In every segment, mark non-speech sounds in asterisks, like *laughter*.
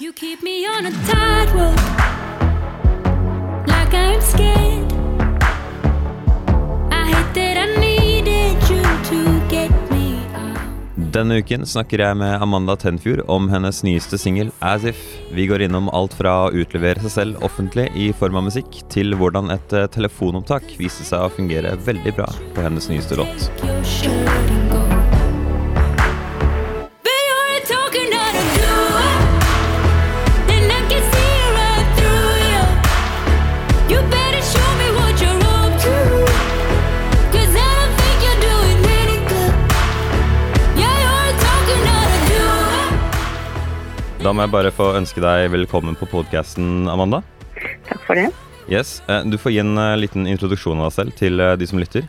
You keep me on a tightrope, like I'm scared. I hate that I needed you to get me out. Denne uken snakker jeg med Amanda Tenfjord om hennes nyeste singel As If. Vi går innom alt fra å utlevere seg selv offentlig i form av musikk, til hvordan et telefonopptak viste seg å fungere veldig bra på hennes nyeste låt. Da må jeg bare få ønske deg velkommen på podkasten, Amanda. Takk for det. Yes, eh, Du får gi en eh, liten introduksjon av deg selv til eh, de som lytter.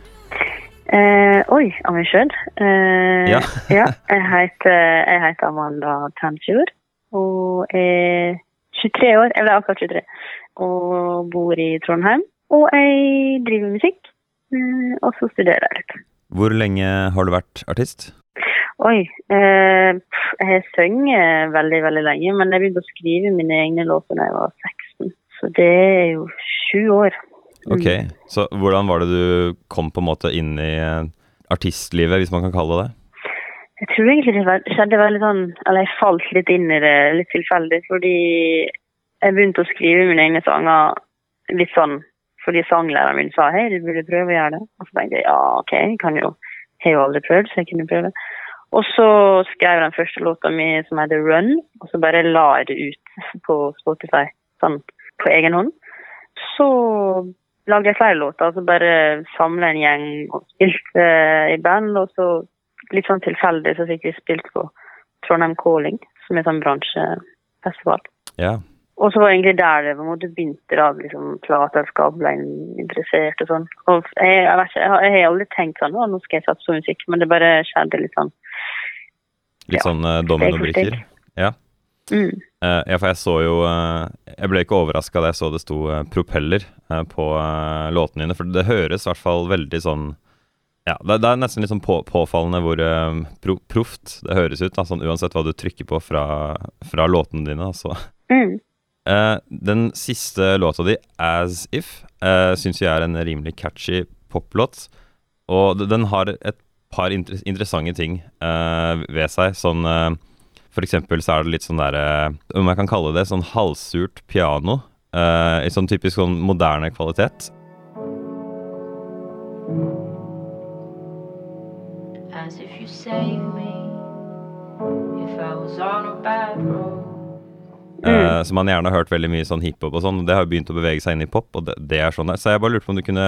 Eh, oi, av meg sjøl. Eh, Ja. *laughs* ja, jeg heter, jeg heter Amanda Tanfjord og er 23 år. Jeg ble akkurat 23. Og bor i Trondheim. Og jeg driver med musikk. Og så studerer jeg litt. Hvor lenge har du vært artist? Oi. Eh, jeg har sunget veldig, veldig lenge, men jeg begynte å skrive mine egne låter da jeg var 16. Så det er jo sju år. Ok, Så hvordan var det du kom på en måte inn i eh, artistlivet, hvis man kan kalle det det? Jeg tror egentlig det skjedde veldig sånn Eller jeg falt litt inn i det litt tilfeldig, fordi jeg begynte å skrive mine egne sanger litt sånn fordi sanglæreren min sa hei, du burde prøve å gjøre det. Og så tenkte jeg ja, OK, jeg kan jo Jeg har jo aldri prøvd, så jeg kunne prøve. Og så skrev jeg den første låta mi som heter Run, og så bare la jeg det ut *laughs* på Spotify sånn på egen hånd. Så lagde jeg flere låter, og så bare samla en gjeng og spilte i band. Og så litt sånn tilfeldig så fikk vi spilt på Trondheim Calling, som er sånn bransjefestival. Ja. Og så var det egentlig der det på en måte begynte, da, liksom plateselskap ble interessert og sånn. Og jeg, jeg, vet ikke, jeg, har, jeg har aldri tenkt sånn nå skal jeg satse på musikk, men det bare skjedde litt sånn. Litt sånn uh, dominobrikker? Ja. Mm. Uh, ja, for jeg så jo uh, Jeg ble ikke overraska da jeg så det sto uh, propeller eh, på eh, låtene dine, for det høres i hvert fall veldig sånn Ja, det, det er nesten litt sånn på, påfallende hvor eh, pro, proft det høres ut, da, sånn uansett hva du trykker på fra, fra låtene dine. Altså. Mm. Eh, den siste låta di, 'As If', uh, syns jeg er en rimelig catchy poplåt. Og den har et par inter interessante ting uh, ved seg. Sånn uh, For eksempel så er det litt sånn derre Om jeg kan kalle det sånn halvsurt piano. Uh, I sånn typisk sånn moderne kvalitet. as if you save me if I was on a bad road. eh, som man gjerne har hørt veldig mye sånn hiphop og sånn. Det har jo begynt å bevege seg inn i pop, og det, det er sånn der. Så jeg bare lurte på om du kunne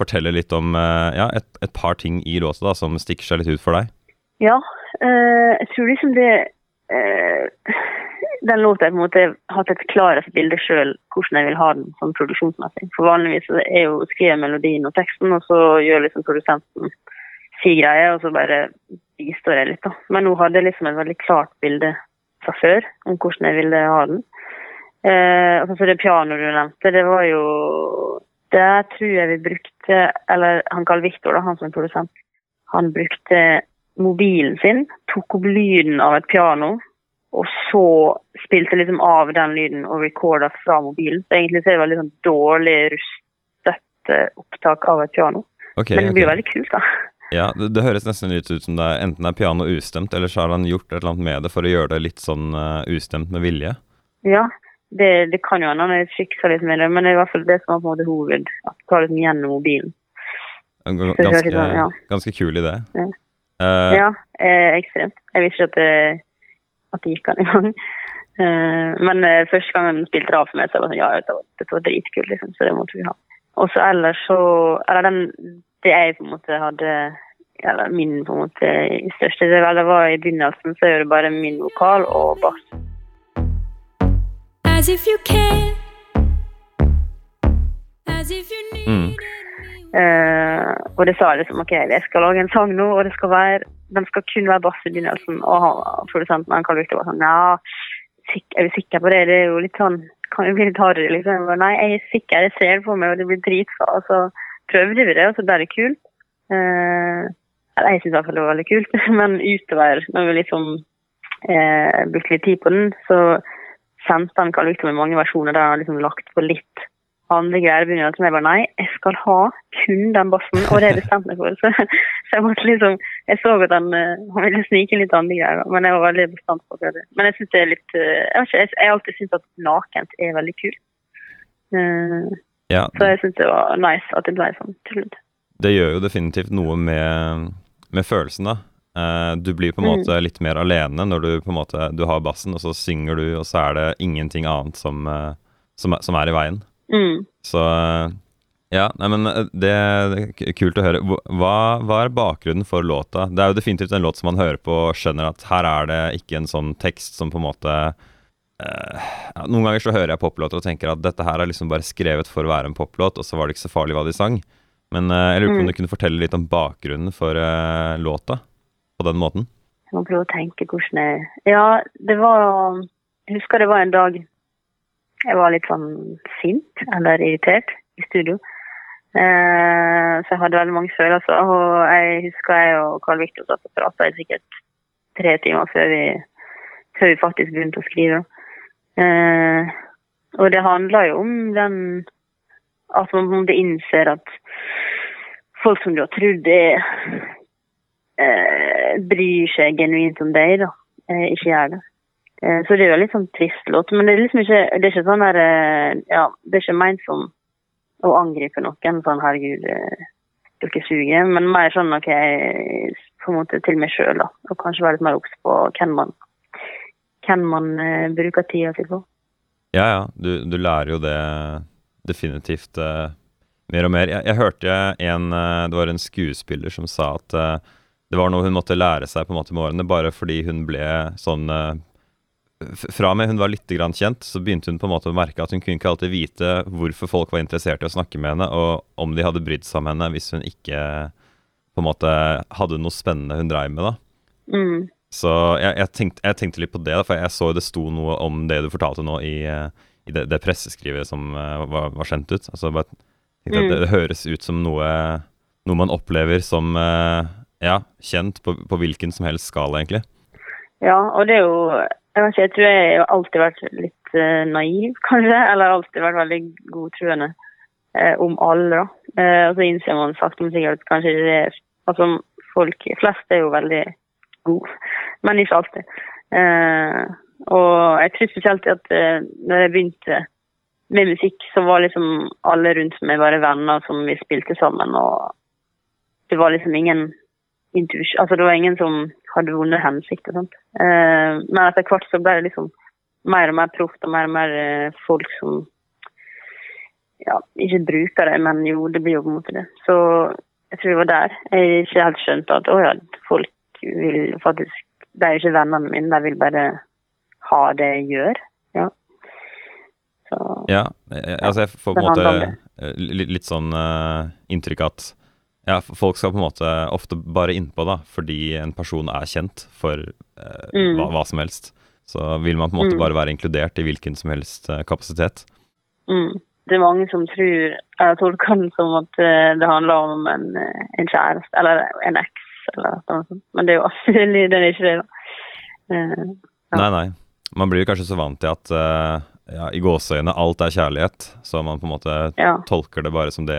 fortelle litt om eh, ja, et, et par ting i låta da, som stikker seg litt ut for deg. Ja, eh, jeg tror liksom det eh, Den låta jeg på en måte har hatt et klarest bilde sjøl hvordan jeg vil ha den sånn produksjonsmessig. For vanligvis er jo å skrive melodien og teksten, og så gjør liksom produsenten si greier, og så bare bistår jeg litt, da. Men nå hadde liksom et veldig klart bilde fra før om hvordan jeg ville ha den. Eh, og så det pianoet du nevnte, det var jo Der tror jeg vi brukte Eller han Carl Victor, da, han som er produsent, han brukte mobilen sin, tok opp lyden av et piano, og så spilte liksom av den lyden og recorda fra mobilen. Så egentlig så er det veldig sånn dårlig rustet opptak av et piano. Okay, Men det blir okay. veldig kult, da. Ja, det, det høres nesten litt ut som det er enten er piano ustemt, eller så har han gjort et eller annet med det for å gjøre det litt sånn uh, ustemt med vilje. Ja, det, det kan jo hende han fikser litt med det, men det er i hvert fall det som er på en måte hoved. At du tar liksom gjennom mobilen. Det Ganske, sånn, ja. ganske kul idé. Ja. uh, Ja, eh, ekstremt. Jeg visste ikke at det, at det gikk an engang. Uh, *laughs* men uh, første gang han spilte det av for meg, så var sånn, ja, det var, det var dritkult, liksom, så det måtte vi ha. Og så ellers så Eller den Det jeg på en måte hadde Eller min på en måte største del det var i begynnelsen, så er det bare min vokal og bass. Mm. Uh, Eh, og det sa liksom ok, jeg skal lage en sang nå, og det skal være, den skal kun være bass i begynnelsen. Og han, produsenten han Karl Victor var sånn ja, er du sikker på det? Det er jo litt sånn kan jo bli litt hardere, liksom. Jeg bare, Nei, jeg er sikker, jeg ser det på meg, og det blir dritbra. Og så prøvde vi det, og så ble det kult. Uh, jeg syns i hvert fall det var veldig kult, *laughs* men utover, når vi liksom eh, brukte litt tid på den, så sendte den Carl med mange versjoner der han har liksom lagt på litt andre greier. begynner at jeg bare nei, jeg skal ha kun den bassen, og det bestemte jeg for. *laughs* Så, så jeg måtte liksom Jeg så at han, eh, han ville snike litt andre greier, men jeg var veldig bestemt på det. Men jeg syns det er litt eh, Jeg vet ikke, jeg, jeg alltid syntes at nakent er veldig kult. Uh, Ja, så jeg syns det var nice at det ble sånn til slutt. det gjør jo definitivt noe med, med følelsen, da. Eh, du blir på en Mm. måte litt mer alene når du på en måte Du har bassen, og så synger du, og så er det ingenting annet som, eh, som, som er i veien. Mm. Så eh, ja, nei, men det, det er kult å høre. Hva- Hva, hva er bakgrunnen for låta? Det er jo definitivt en låt som man hører på og skjønner at her er det ikke en sånn tekst som på en måte eh, Noen ganger så hører jeg poplåter og tenker at dette her er liksom bare skrevet for å være en poplåt, og så var det ikke så farlig hva de sang. Men eh, jeg lurer på om Mm. du kunne fortelle litt om bakgrunnen for eh, låta på den måten? Jeg må prøve å tenke hvordan jeg Ja, det var Jeg husker det var en dag jeg var litt sånn sint eller irritert i studio. Eh, så jeg hadde veldig mange følelser. Og jeg husker jeg og Carl Victor satt og prata i sikkert tre timer før vi, før vi faktisk begynte å skrive. Eh, og det handler jo om den At man på innser at folk som du har trodd er eh, bryr seg genuint om deg, da. Eh, ikke gjør det. Eh, så det er jo litt sånn trist låt. Men det er liksom ikke det er ikke sånn der, eh, ja, det er ikke ment som å angripe noen. Sånn herregud, eh, dere suger. Men mer sånn OK, på en måte til meg sjøl, da. Og kanskje være litt mer obs på hvem man, hvem man eh, bruker tida si på. Ja, ja. Du, du lærer jo det definitivt eh, mer og mer. Jeg, jeg hørte en eh, Det var en skuespiller som sa at eh, det var noe hun måtte lære seg på en måte med årene, bare fordi hun ble sånn eh, Fra og med hun var litt grann kjent, så begynte hun på en måte å merke at hun kunne ikke alltid vite hvorfor folk var interessert i å snakke med henne, og om de hadde brydd seg om henne hvis hun ikke på en måte hadde noe spennende hun dreiv med. da. Mm. Så jeg, jeg, tenkte, jeg tenkte litt på det, da, for jeg så det sto noe om det du fortalte nå i, i det, det presseskrivet som eh, var, var sendt ut. Altså bare tenkte at det, Mm. det høres ut som noe, noe man opplever som eh, ja, kjent på, på hvilken som helst skala, egentlig. Ja, og det er jo Jeg ikke, jeg tror jeg har alltid vært litt uh, naiv, *laughs* kanskje. Eller alltid vært veldig godtruende uh, om alle, da. Uh, og så innser man sakte, men sikkert kanskje det er Altså, folk flest er jo veldig gode, *laughs* men ikke alltid. Eh, og jeg tror spesielt at uh, når jeg begynte med musikk, så var liksom alle rundt meg bare venner som vi spilte sammen, og det var liksom ingen intuisjon Altså det var ingen som hadde vonde hensikter. Sant? Uh, men etter hvert så ble det liksom mer og mer proft og mer og mer uh, folk som ja, ikke bruker det, men jo, det blir jo på en måte det. Så jeg tror det var der jeg ikke helt skjønte at å ja, folk vil faktisk De er jo ikke vennene mine, de vil bare ha det jeg gjør. Ja. Så Ja, altså jeg får på en måte eh, litt sånn uh, inntrykk at ja, folk skal på en måte ofte bare innpå, da, fordi en person er kjent for eh, Mm. hva, hva som helst. Så vil man på en måte Mm. bare være inkludert i hvilken som helst eh, kapasitet. Mm. Det er mange som tror Jeg tolker den som at eh, det handler om en, en kjæreste eller en eks, eller noe sånt. Men det er jo absolutt *laughs* det er ikke det. da. Eh, Ja. Nei, nei. Man blir kanskje så vant til at eh, ja, i gåseøyne alt er kjærlighet, så man på en måte ja. tolker det bare som det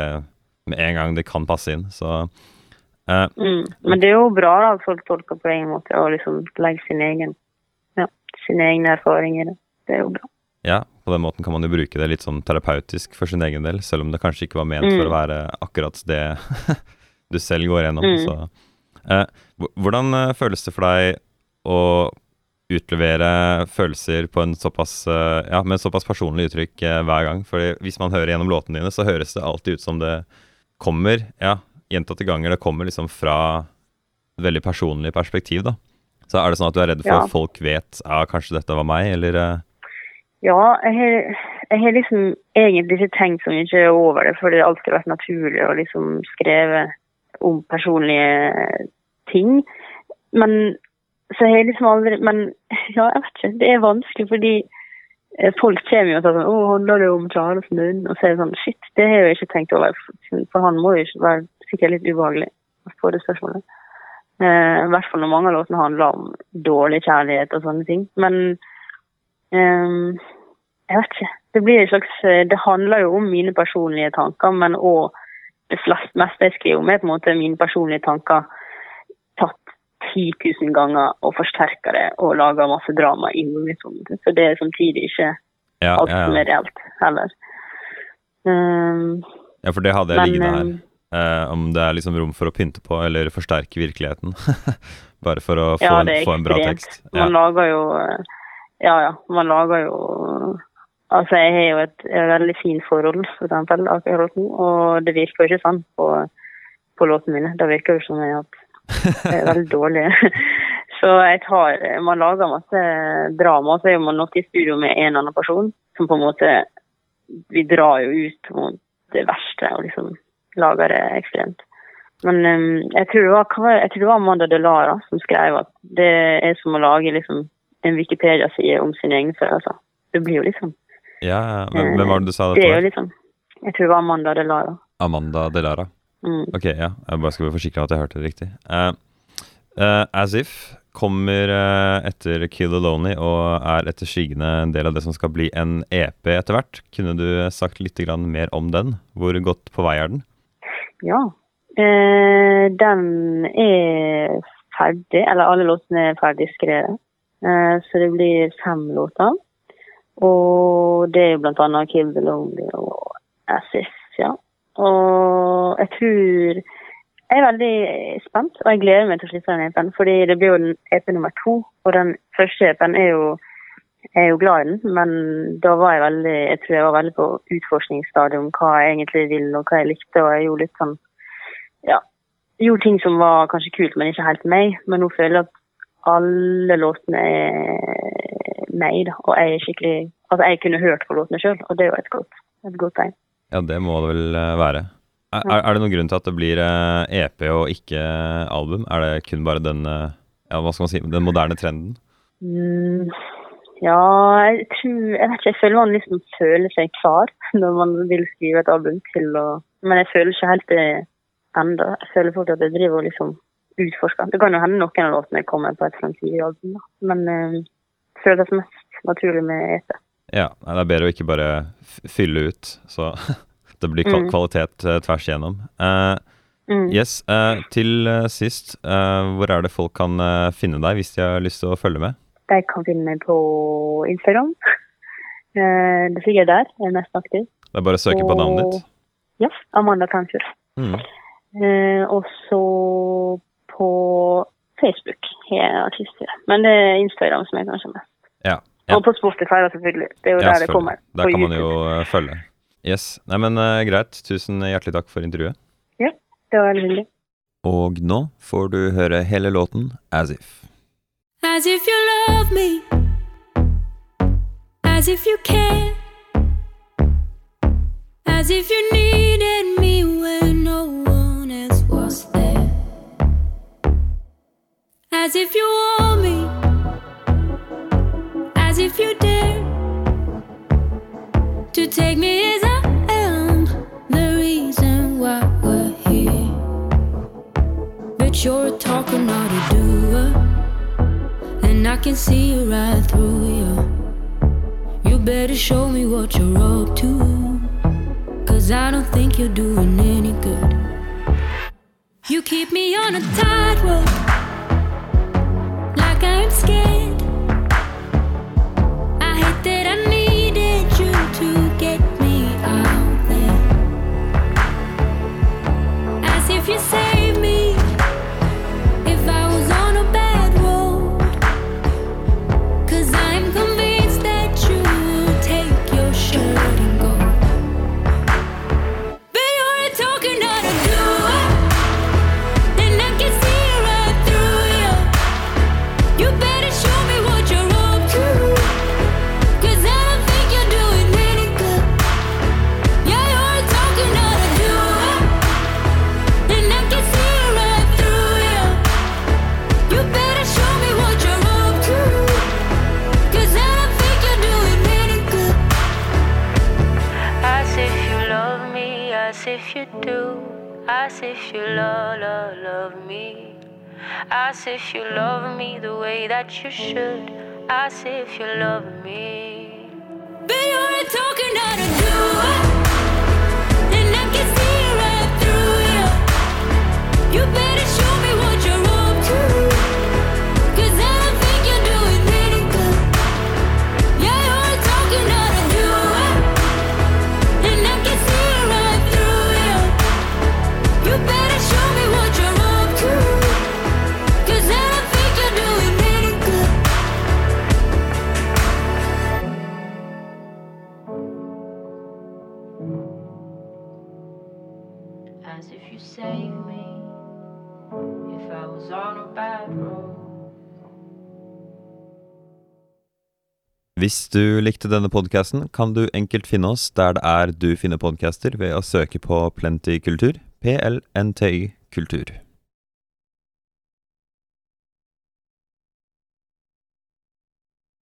med en gang det kan passe inn. Så uh, Mm. Men det er jo bra da, at folk tolker på en måte og liksom legger sin egen ja, sine egne erfaringer det. Er jo bra. ja, på den måten kan man jo bruke det litt sånn terapeutisk for sin egen del, selv om det kanskje ikke var ment Mm. for å være akkurat det *laughs* du selv går gjennom. Mm. Så, eh, hvordan eh, føles det for deg å utlevere følelser på en såpass, ja, med en såpass personlig uttrykk hver gang? Fordi hvis man hører gjennom låtene dine, så høres det alltid ut som det kommer, ja, gjentatte ganger, det kommer liksom fra et veldig personlig perspektiv, da. Så er det sånn at du er redd for Ja. at folk vet ja, kanskje dette var meg, eller eh, Ja, jeg har, jeg har liksom egentlig ikke tenkt så mye over det, for det har alltid vært naturlig å liksom skrive om personlige ting. Men så har jeg liksom aldri Men ja, jeg vet ikke. Det er vanskelig fordi folk kommer jo og sier sånn 'Å, handler det om Charles din?' Og så er det sånn Shit, det har jeg jo ikke tenkt over. For han må jo ikke være sikkert litt ubehagelig å få det spørsmålet. Eh, I hvert fall når mange av låtene handler om dårlig kjærlighet og sånne ting. Men Ehm, jeg vet ikke. Det blir en slags eh, Det handler jo om mine personlige tanker, men òg det flest, meste jeg skriver om, er på en måte mine personlige tanker 10 000 ganger og forsterker det og lager masse drama mitt hode. Så det er samtidig ikke Ja, alt som er reelt heller. Um, ja, for det hadde jeg men liggende her. Eh, om det er liksom rom for å pynte på eller forsterke virkeligheten. *laughs* Bare for å få, Ja, en, få en bra tekst. Ja. Man lager jo eh, Ja, ja. Man lager jo Altså, jeg har jo et, et veldig fint forhold, for eksempel, akkurat nå, og det virker jo ikke sånn på, på låtene mine. Det virker jo som jeg har hatt det er veldig dårlig. *laughs* Så jeg tar Man lager masse drama, så er man ofte i studio med en annen person som på en måte Vi drar jo ut mot det verste og liksom lager det ekstremt. Men um, jeg, tror det var, det? jeg tror det var Amanda Delara som skrev at det er som å lage liksom en Wikipedia-side om sine egne følelser. Det blir jo liksom Ja. Hvem, hvem var det du sa Det dette er jo liksom Jeg tror det var Amanda Delara. Amanda Delara. Mm. Ok, ja. Jeg bare skal være forsikra at jeg hørte det riktig. Uh, uh, As If kommer uh, etter Kill the Lonely og er etter skyggene en del av det som skal bli en EP etter hvert. Kunne du sagt litt grann mer om den? Hvor godt på vei er den? Ja. Den er ferdig, eller alle låtene er ferdig skrevet. Så det blir fem låter. Og det er jo blant annet Kill the Lonely og As If, ja. Og jeg tror Jeg er veldig spent, og jeg gleder meg til å slippe den EP-en. Fordi det blir jo den EP nummer to, og den første EP-en er jo jeg er jo glad i den, men da var jeg veldig jeg tror jeg var veldig på utforskningsstadium hva jeg egentlig vil og hva jeg likte. Og jeg gjorde litt sånn ja, gjorde ting som var kanskje kult, men ikke helt meg. Men nå føler jeg at alle låtene er meg, da. Og jeg er skikkelig Altså, jeg kunne hørt på låtene sjøl, og det er jo et godt, et godt tegn. Ja, det må det vel eh, være. Er, er det noen grunn til at det blir eh, EP og ikke album? Er det kun bare den eh, ja, hva skal man si, den moderne trenden? Mm, ja, jeg tror Jeg vet ikke, jeg føler man liksom føler seg klar når man vil skrive et album til å Men jeg føler ikke helt det ennå. Jeg føler fortsatt at jeg driver og liksom utforsker. Det kan jo hende noen av låtene kommer på et fremtidig album, da. Men eh, jeg føler det som mest naturlig med E EP. Ja, det er bedre å ikke bare fylle ut, så *laughs* det blir Mm. kvalitet eh, tvers igjennom. Uh, Mm. yes, uh, til sist, uh, hvor er det folk kan finne deg hvis de har lyst til å følge med? De kan finne meg på Instagram. *laughs* Det ligger der jeg er mest aktiv. Det er bare å søke på navnet ditt. Ja, Amanda Tanfjord. Mm. Og så på Facebook har jeg artister. Men det er Instagram som er kanskje mest. Ja, ja. Og på Spotify, selvfølgelig. Det er jo ja, der det kommer. Der kan man jo eh, følge. Yes, nei, men uh, greit. Tusen hjertelig takk for intervjuet. Ja, Det var veldig hyggelig. Og nå får du høre hele låten As If. As if you love me, as if you care, as if you needed me when no one else was there, as if you want me, as if you dare to take me as I am, the reason why we're here. But you're a talker, not a doer. And I can see it right through you. You better show me what you're up to. Cause I don't think you're doing any good. You keep me on a tightrope. Like I'm scared. Love me. As if you love me the way that you should. as if you love me. But you're talking out of do Hvis du likte denne podkasten, kan du enkelt finne oss der det er du finner podcaster ved å søke på Plenty kultur. PLNTY kultur.